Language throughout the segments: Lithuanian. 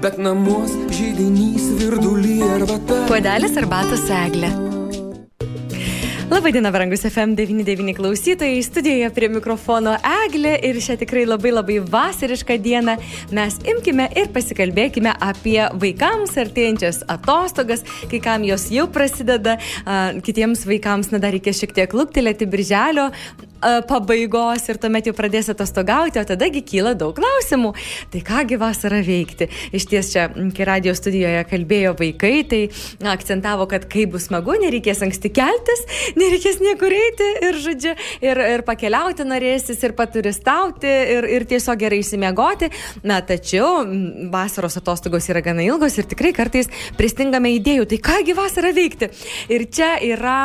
Bet namus žydinys virdulį arbata. Puodelis arbatos eglė. Labadiena, brangus FM99 klausytojai, studijoje prie mikrofono Eglė ir šią tikrai labai labai vasarišką dieną mes imkime ir pasikalbėkime apie vaikams artėjančias atostogas, kai kam jos jau prasideda, kitiems vaikams, na dar reikia šiek tiek luktelėti birželio pabaigos ir tuomet jau pradės atostogauti, o tadagi kyla daug klausimų. Tai kągi vasarą veikti? Iš ties čia, kai radio studijoje kalbėjo vaikai, tai akcentavo, kad kai bus smagu, nereikės anksti keltis, nereikės niekur eiti ir, žodžiu, ir, ir pakeliauti norėsis, ir paturistauti, ir, ir tiesiog gerai įsimiegoti. Na, tačiau vasaros atostogos yra gana ilgos ir tikrai kartais pristingame idėjų, tai kągi vasarą veikti. Ir čia yra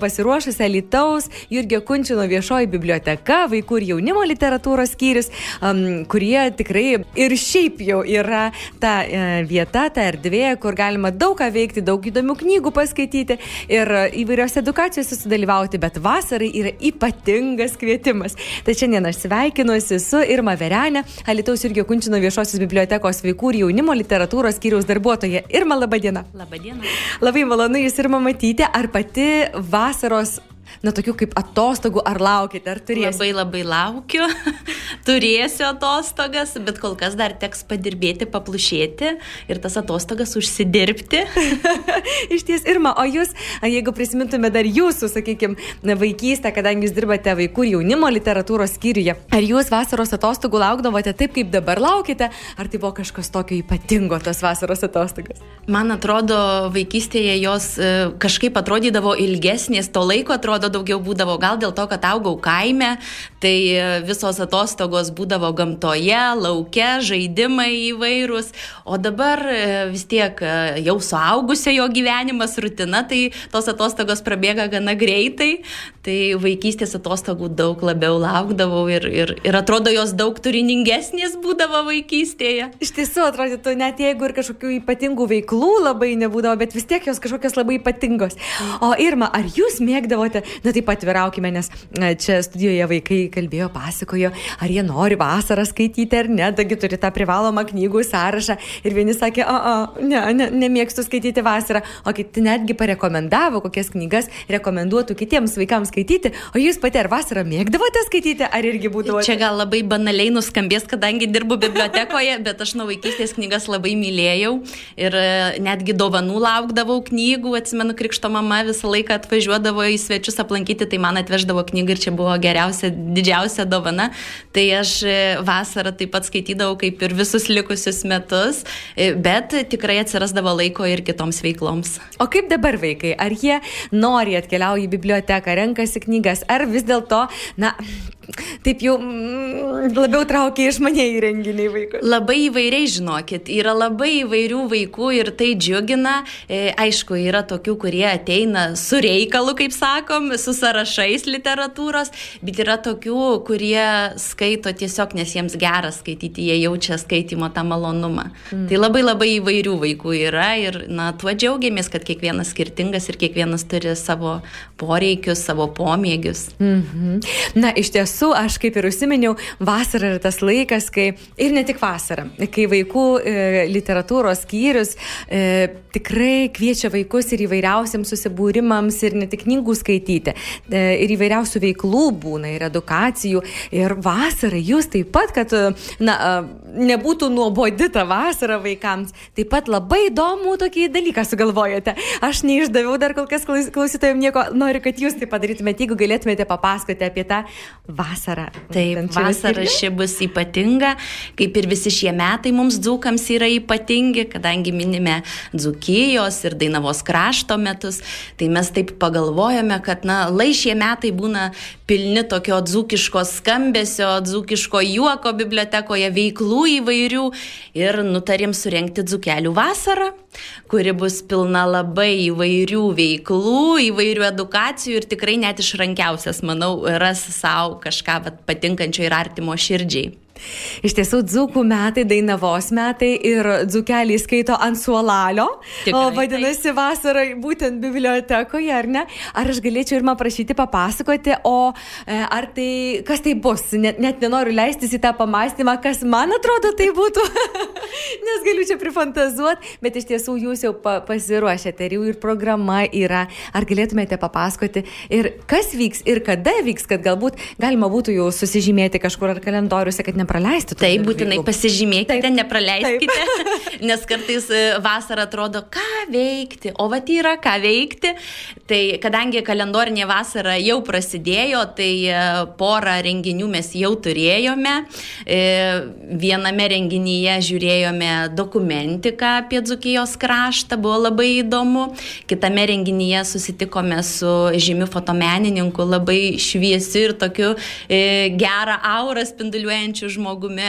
pasiruošusi Lietuvos Jurgio Kunčino viešoji biblioteka, vaikų ir jaunimo literatūros skyrius, um, kurie tikrai ir šiaip jau yra ta e, vieta, ta erdvė, kur galima daug ką veikti, daug įdomių knygų paskaityti ir įvairios edukacijos sudalyvauti, bet vasarai yra ypatingas kvietimas. Tai šiandien aš sveikinuosi su Irma Verenė, Alitaus Irgio Kunčino viešosios bibliotekos vaikų ir jaunimo literatūros skyriaus darbuotoja. Irma, laba diena. Labą dieną. Labai malonu Jūs Irma matyti, ar pati vasaros na, tokių kaip atostogų, ar laukite, ar turėsite? Labai labai laukiu, turėsiu atostogas, bet kol kas dar teks padirbėti, paplušėti ir tas atostogas užsidirbti. Iš ties, Irma, o jūs, jeigu prisimintume dar jūsų, sakykime, vaikystę, kadangi jūs dirbate vaikų ir jaunimo literatūros skyriuje, ar jūs vasaros atostogų laukdavote taip, kaip dabar laukite, ar tai buvo kažkas tokio ypatingo tos vasaros atostogas? Man atrodo, vaikystėje jos e, kažkaip atrodydavo ilgesnės, to laiko atrodo atrodo daugiau būdavo gal dėl to, kad augau kaime, tai e, visos atostogos būdavo gamtoje, laukia, žaidimai įvairūs, o dabar e, vis tiek e, jau suaugusio jo gyvenimas, rutina, tai tos atostogos prabėga gana greitai, tai vaikystės atostogų daug labiau laukdavau ir, ir, ir atrodo jos daug turiningesnės būdavo vaikystėje. Iš tiesų atrodytų, net jeigu ir kažkokių ypatingų veiklų labai nebūdavo, bet vis tiek jos kažkokios labai ypatingos. O Irma, ar jūs mėgdavote Na taip atviraukime, nes čia studijoje vaikai kalbėjo, pasakojo, ar jie nori vasarą skaityti ar ne, taigi turi tą privalomą knygų sąrašą. Ir vieni sakė, o, o, ne, ne, nemėgstu skaityti vasarą, o kiti netgi parekomendavo, kokias knygas rekomenduotų kitiems vaikams skaityti. O jūs pati ar vasarą mėgdavote skaityti, ar irgi būdavo? Čia gal labai banaliai nuskambės, kadangi dirbu bibliotekoje, bet aš nuo vaikystės knygas labai mylėjau ir e, netgi dovanų laukdavau knygų, atsimenu, krikšto mama visą laiką atvažiuodavo į svečius aplankyti, tai man atveždavo knygą ir čia buvo geriausia, didžiausia dovana. Tai aš e, vasarą taip pat skaitydavau kaip ir visus likusius metus, e, bet tikrai atsirasdavo laiko ir kitoms veikloms. O kaip dabar vaikai? Ar jie nori atkeliauti į biblioteką, renkasi knygas, ar vis dėlto, na, taip jau mm, labiau traukia išmaniai renginiai vaikų? Labai įvairiai, žinokit, yra labai įvairių vaikų ir tai džiugina. E, aišku, yra tokių, kurie ateina su reikalu, kaip sakom, su sąrašais literatūros, bet yra tokių, kurie skaito tiesiog, nes jiems gera skaityti, jie jaučia skaitimo tą malonumą. Mm. Tai labai labai įvairių vaikų yra ir, na, tuo džiaugiamės, kad kiekvienas skirtingas ir kiekvienas turi savo poreikius, savo pomėgius. Mm -hmm. Na, iš tiesų tiesų, aš kaip ir užsiminiau, vasara yra tas laikas, kai ir ne tik vasara, kai vaikų e, literatūros skyrius e, tikrai kviečia vaikus ir įvairiausiams susibūrimams ir ne tik knygų skaityti, e, ir įvairiausių veiklų būna, ir edukacijų, ir vasara jūs taip pat, kad na, nebūtų nuobodi ta vasara vaikams, taip pat labai įdomų tokį dalyką sugalvojate. Aš neišdaviau dar kol kas klausytojams nieko, noriu, kad jūs tai padarytumėte, jeigu galėtumėte papasakoti apie tą vasarą. Taip, vasara ši bus ypatinga, kaip ir visi šie metai mums dzūkams yra ypatingi, kadangi minime dzūkijos ir dainavos krašto metus, tai mes taip pagalvojame, kad, na, lai šie metai būna pilni tokio dzūkiško skambesio, dzūkiško juoko bibliotekoje, veiklų įvairių ir nutarėm surenkti dzūkelių vasarą, kuri bus pilna labai įvairių veiklų, įvairių edukacijų ir tikrai net išrankiausias, manau, ras savo kažką vat, patinkančio ir artimo širdžiai. Iš tiesų, dzūkų metai, dainavos metai ir dzūkeliai skaito ant suolalio. Tikrai, o vadinasi, taip. vasarą būtent bibliotekoje, ar ne? Ar aš galėčiau ir man prašyti papasakoti, o e, ar tai, kas tai bus? Net, net nenoriu leistis į tą pamastymą, kas man atrodo tai būtų, nes galiu čia prifantazuoti, bet iš tiesų jūs jau pa, pasiruošėte ir jau ir programa yra. Ar galėtumėte papasakoti ir kas vyks ir kada vyks, kad galbūt galima būtų jau susižymėti kažkur ar kalendoriuose, kad nepraleisti. Taip, būtinai pasižymėkite, taip, nepraleiskite, taip. nes kartais e, vasarą atrodo, ką veikti, o va tai yra ką veikti. Tai kadangi kalendorinė vasara jau prasidėjo, tai e, porą renginių mes jau turėjome. E, viename renginyje žiūrėjome dokumentiką apie Dzukijos kraštą, buvo labai įdomu. Kitame renginyje susitikome su žymiu fotomenininku, labai šviesiu ir tokiu gerą aurą spinduliuojančiu žmogumi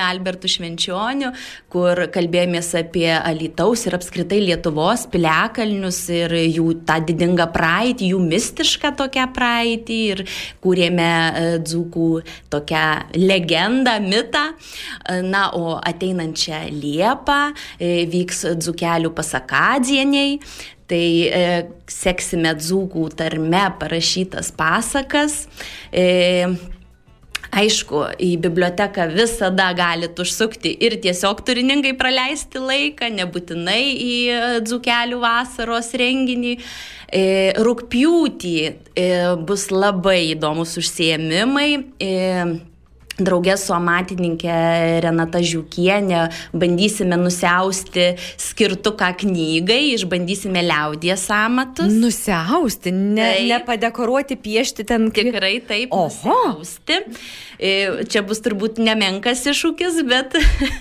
Albertu Švenčioniu, kur kalbėjomės apie Alitaus ir apskritai Lietuvos piliakalnius ir jų tą didingą praeitį, jų mistišką tokią praeitį ir kūrėme e, dzūkų tokią legendą, mitą. E, na, o ateinančią Liepą e, vyks dzūkelių pasakadzieniai. Tai e, seksime dzūkų tarme parašytas pasakas. E, Aišku, į biblioteką visada galite užsukti ir tiesiog turiningai praleisti laiką, nebūtinai į dzukelių vasaros renginį. E, rūpjūtį e, bus labai įdomus užsiemimai. Draugė su amatininkė Renata Žiūkienė bandysime nusiausti skirtuką knygai, išbandysime liaudies amatus. Nusiausti, ne, nepadekoruoti, piešti ten. Tikrai taip. Oho. Nusiausti. E, čia bus turbūt nemenkas iššūkis, bet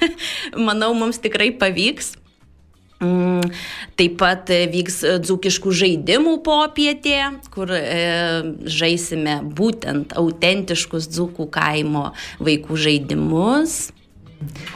manau, mums tikrai pavyks. Mm, taip pat e, vyks e, dzūkiškų žaidimų popietė, kur e, žaisime būtent autentiškus dzūkų kaimo vaikų žaidimus.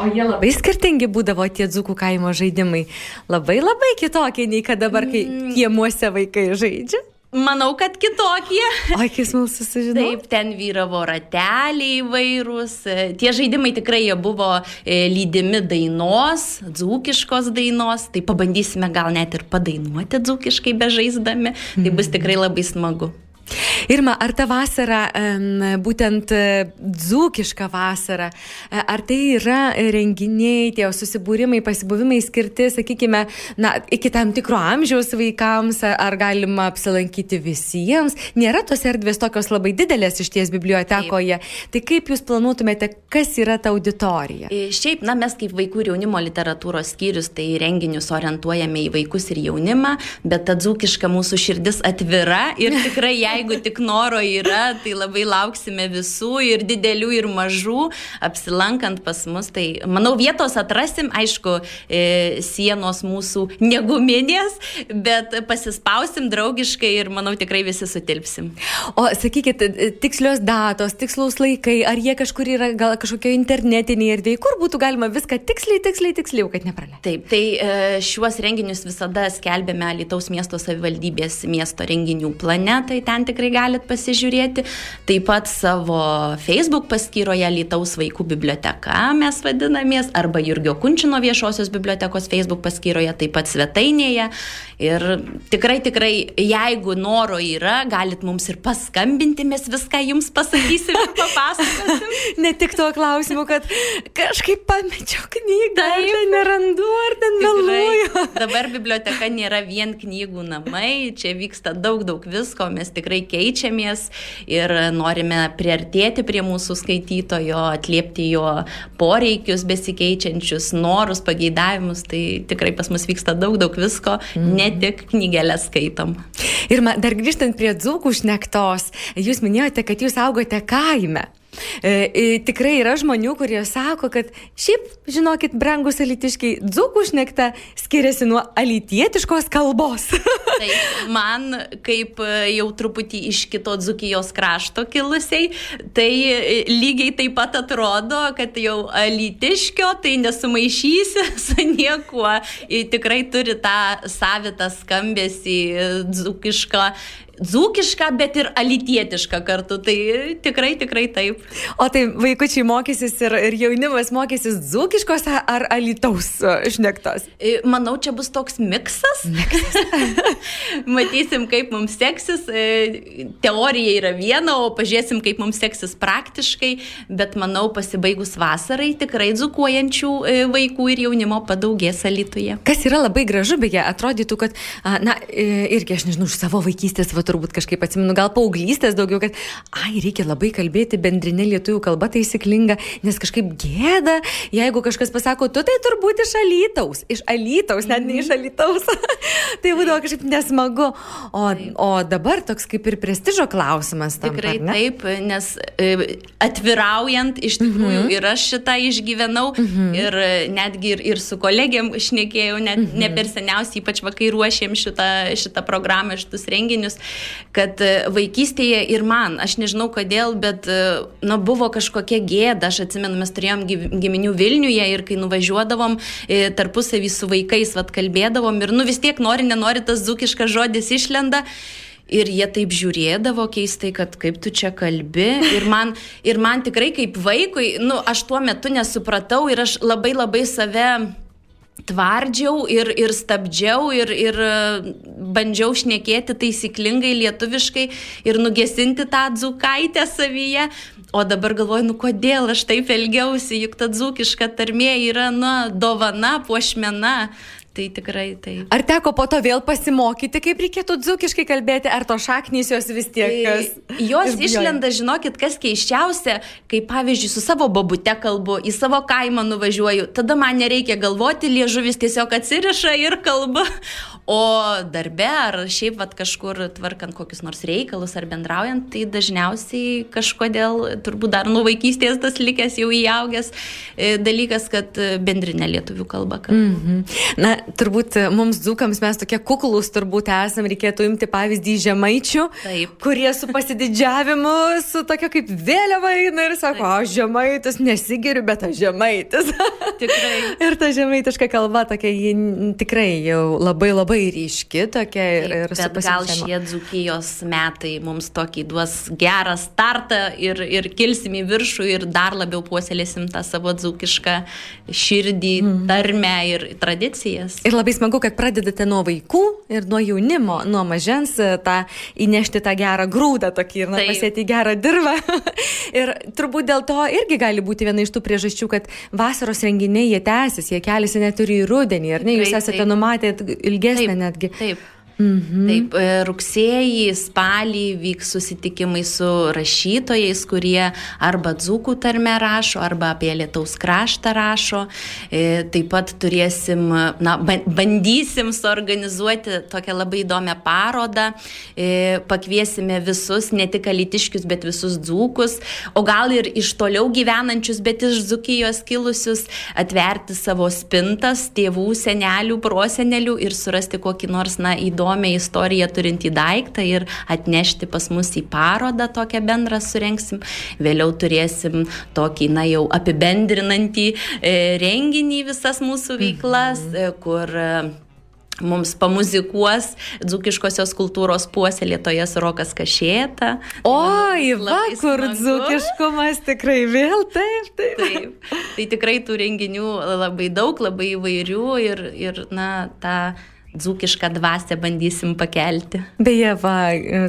O jie labai skirtingi būdavo tie dzūkų kaimo žaidimai. Labai labai kitokie nei kad dabar, kai mm. kiemuose vaikai žaidžia. Manau, kad kitokie. O, kiek smalsu sužinoti. Taip, ten vyravo rateliai įvairūs. Tie žaidimai tikrai jie buvo e, lydimi dainos, dzūkiškos dainos. Tai pabandysime gal net ir padainuoti dzūkiškai bežaisdami. Tai bus tikrai labai smagu. Irma, ar ta vasara, būtent e, dzūkiška vasara, e, ar tai yra renginiai, tie susibūrimai, pasibuvimai skirti, sakykime, na, iki tam tikro amžiaus vaikams, ar galima apsilankyti visiems? Nėra tos erdvės tokios labai didelės iš ties bibliotekoje. Taip. Tai kaip jūs planuotumėte, kas yra ta auditorija? E, šiaip, na, mes kaip vaikų ir jaunimo literatūros skyrius, tai renginius orientuojame į vaikus ir jaunimą, bet ta dzūkiška mūsų širdis atvira ir tikrai jeigu tik tik noro yra, tai labai lauksime visų ir didelių, ir mažų, apsilankant pas mus. Tai manau, vietos atrasim, aišku, e, sienos mūsų neguminės, bet pasispausim draugiškai ir manau tikrai visi sutilpsim. O sakykit, tikslios datos, tikslaus laikai, ar jie kažkur yra gal kažkokio internetinėje erdvėje, kur būtų galima viską tiksliai, tiksliai, tiksliau, kad nepraleisti. Taip, tai e, šiuos renginius visada skelbėme Lietuvos miesto savivaldybės miesto renginių plane, tai ten tikrai galime galit pasižiūrėti. Taip pat savo Facebook paskyroje Lietaus vaikų biblioteka mes vadinamės, arba Jurgio Kunčino viešosios bibliotekos Facebook paskyroje, taip pat svetainėje. Ir tikrai, tikrai, jeigu noro yra, galit mums ir paskambinti, mes viską jums pasakysim papasakosim. ne tik tuo klausimu, kad kažkaip pamečiau knygą, ar ten nerandu, ar ten meluoju. Dabar biblioteka nėra vien knygų namai, čia vyksta daug, daug visko, mes tikrai keičiame keičiamės ir norime priartėti prie mūsų skaitytojo, atliepti jo poreikius besikeičiančius, norus, pageidavimus. Tai tikrai pas mus vyksta daug, daug visko, mm. ne tik knygelę skaitom. Ir man, dar grįžtant prie dzūkų šnektos, jūs minėjote, kad jūs augote kaime. E, e, tikrai yra žmonių, kurie sako, kad šiaip, žinokit, brangus alitiškiai, dzukų šnekta skiriasi nuo alitietiškos kalbos. tai man, kaip e, jau truputį iš kito dzukijos krašto kilusiai, tai e, lygiai taip pat atrodo, kad jau alitiškio tai nesumaišysi su niekuo. Ir tikrai turi tą savitą skambesį dzukišką dzūkišką, bet ir alitietišką kartu. Tai tikrai, tikrai taip. O tai vaikučiai mokysis ir, ir jaunimas mokysis dzūkiškos ar alitaus šnektos? E, manau, čia bus toks miksas. Matysim, kaip mums seksis. E, teorija yra viena, o pažiūrėsim, kaip mums seksis praktiškai. Bet manau, pasibaigus vasarai tikrai dzūkuojančių e, vaikų ir jaunimo padaugės alituje. Kas yra labai gražu, beje, atrodytų, kad, na, irgi aš nežinau, iš savo vaikystės, va turbūt kažkaip atsimenu, gal paauglystės daugiau, kad, ai, reikia labai kalbėti bendrinė lietuvių kalba taisyklinga, nes kažkaip gėda, jeigu kažkas pasako, tu tai turbūt iš alytaus, iš alytaus, net ne iš mhm. alytaus. tai būdavo kažkaip nesmagu. O, o dabar toks kaip ir prestižo klausimas. Tam, Tikrai taip, nes e, atviraujant, iš tikrųjų mhm. ir aš šitą išgyvenau mhm. ir e, netgi ir, ir su kolegiam šnekėjau, net mhm. ne per seniausiai, ypač vakai ruošėm šitą, šitą programą, šitus renginius, kad e, vaikystėje ir man, aš nežinau kodėl, bet e, na, buvo kažkokia gėda, aš atsimenu, mes turėjom giminių Vilniuje ir kai nuvažiuodavom e, tarpusavį su vaikais, vad kalbėdavom ir nu vis tiek nori, nenori tas zukiškas žodis išlenda. Ir jie taip žiūrėdavo keistai, kad kaip tu čia kalbi. Ir man, ir man tikrai kaip vaikui, nu, aš tuo metu nesupratau ir aš labai labai save tvardžiau ir, ir stabdžiau ir, ir e, bandžiau šnekėti taisyklingai lietuviškai ir nugesinti tą dzukaitę savyje. O dabar galvoju, nu kodėl aš taip elgiausi, juk ta dzukiška tarmė yra, na, dovana, puošmena. Tai tikrai taip. Ar teko po to vėl pasimokyti, kaip reikėtų dzukiškai kalbėti, ar to šaknys jos vis tiek? Tai, jos išbijoja. išlenda, žinokit, kas keiščiausia, kai pavyzdžiui su savo babute kalbu, į savo kaimą nuvažiuoju, tada man nereikia galvoti, liežuvis tiesiog atsiriša ir kalba. O darbe ar šiaip vat, kažkur tvarkant kokius nors reikalus ar bendraujant, tai dažniausiai kažkodėl, turbūt dar nuo vaikystės tas likęs jau įaugęs e, dalykas, kad bendrinė lietuvių kalba. Mm -hmm. Na, turbūt mums dzukams mes tokie kuklus turbūt esam, reikėtų imti pavyzdį žemaičių, Taip. kurie su pasididžiavimu, su tokia kaip vėliava eina ir sako, Taip. aš žemaitis nesigeriu, bet aš žemaitis. Tikrai. ir ta žemaitiška kalba tokia, ji tikrai jau labai labai ryški tokia ir, ir bet gal šie dzukijos metai mums tokį duos gerą startą ir, ir kilsim į viršų ir dar labiau puoselėsim tą savo dzukišką širdį, mm. tarmę ir tradicijas. Ir labai smagu, kad pradedate nuo vaikų ir nuo jaunimo, nuo mažens e, tą įnešti tą gerą grūdą tokį ir pasėti gerą dirbą. ir turbūt dėl to irgi gali būti viena iš tų priežasčių, kad vasaros renginiai jie tęsis, jie keliasi net ir į rudenį, ar ne? Jūs esate numatę ilgesnį taip, netgi. Taip. Mhm. Taip, e, rugsėjį, spalį vyks susitikimai su rašytojais, kurie arba dzūkų tarme rašo, arba apie lietaus kraštą rašo. E, taip pat turėsim, na, bandysim suorganizuoti tokią labai įdomią parodą. E, pakviesime visus, ne tik alitiškius, bet visus dzūkus, o gal ir iš toliau gyvenančius, bet iš dzūkijos kilusius, atverti savo spintas, tėvų, senelių, prosenelių ir surasti kokį nors, na, įdomų įdomią istoriją turintį daiktą ir atnešti pas mus į parodą tokią bendrą surenksim. Vėliau turėsim tokį, na jau apibendrinantį e, renginį visas mūsų veiklas, mhm. e, kur e, Mums pamuzikuos dzūkiškosios kultūros puoselėtojas Rokas Kašėta. Oi, va, kur smagu. dzūkiškumas tikrai vėl, taip, taip. taip. Tai tikrai tų renginių labai daug, labai įvairių ir, ir na, tą ta dzūkišką dvasę bandysim pakelti. Beje, va,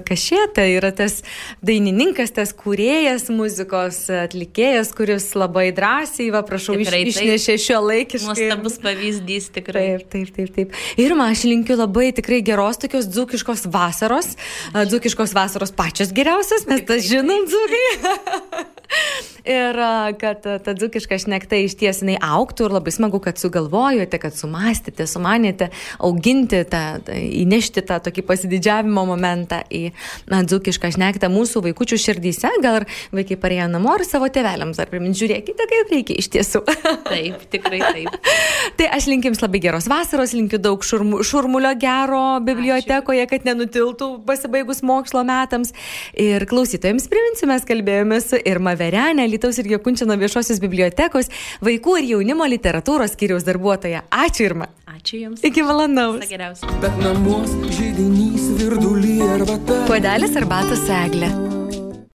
Kašėta yra tas dainininkas, tas kūrėjas, muzikos atlikėjas, kuris labai drąsiai, va, prašau, tikrai, iš, išnešė šio laikiškai. Nuostabus pavyzdys tikrai. Taip, taip, taip. taip. Ir man aš linkiu labai tikrai geros tokios dzūkiškos vasaros. Dzūkiškos vasaros pačios geriausios, mes tas žinom, dzūkai. ir kad ta dzukiška šnekta iš ties jinai auktų ir labai smagu, kad sugalvojote, kad sumastėte, sumanėte auginti tą, įnešti tą tokį pasididžiavimo momentą į na, dzukišką šnektą mūsų vaikųčių širdyse. Gal ir vaikai parėjo namo ir savo tėveliams ar primint, žiūrėkite, kaip reikia iš tiesų. Taip, tikrai taip. tai aš linkim jums labai geros vasaros, linkiu daug šurmu, šurmulio gero bibliotekoje, Ačiū. kad nenutiltų pasibaigus mokslo metams. Ir klausytojams priminsiu, mes kalbėjome su Irma Verenę, Lietuvos ir Jokunčino viešosios bibliotekos vaikų ir jaunimo literatūros skyriaus darbuotoja. Ačiū Irma. Ačiū Jums. Iki valandaus. Geriausia. Bet namuos žydinys virdulį arbata. Kodelis arbatos eglė.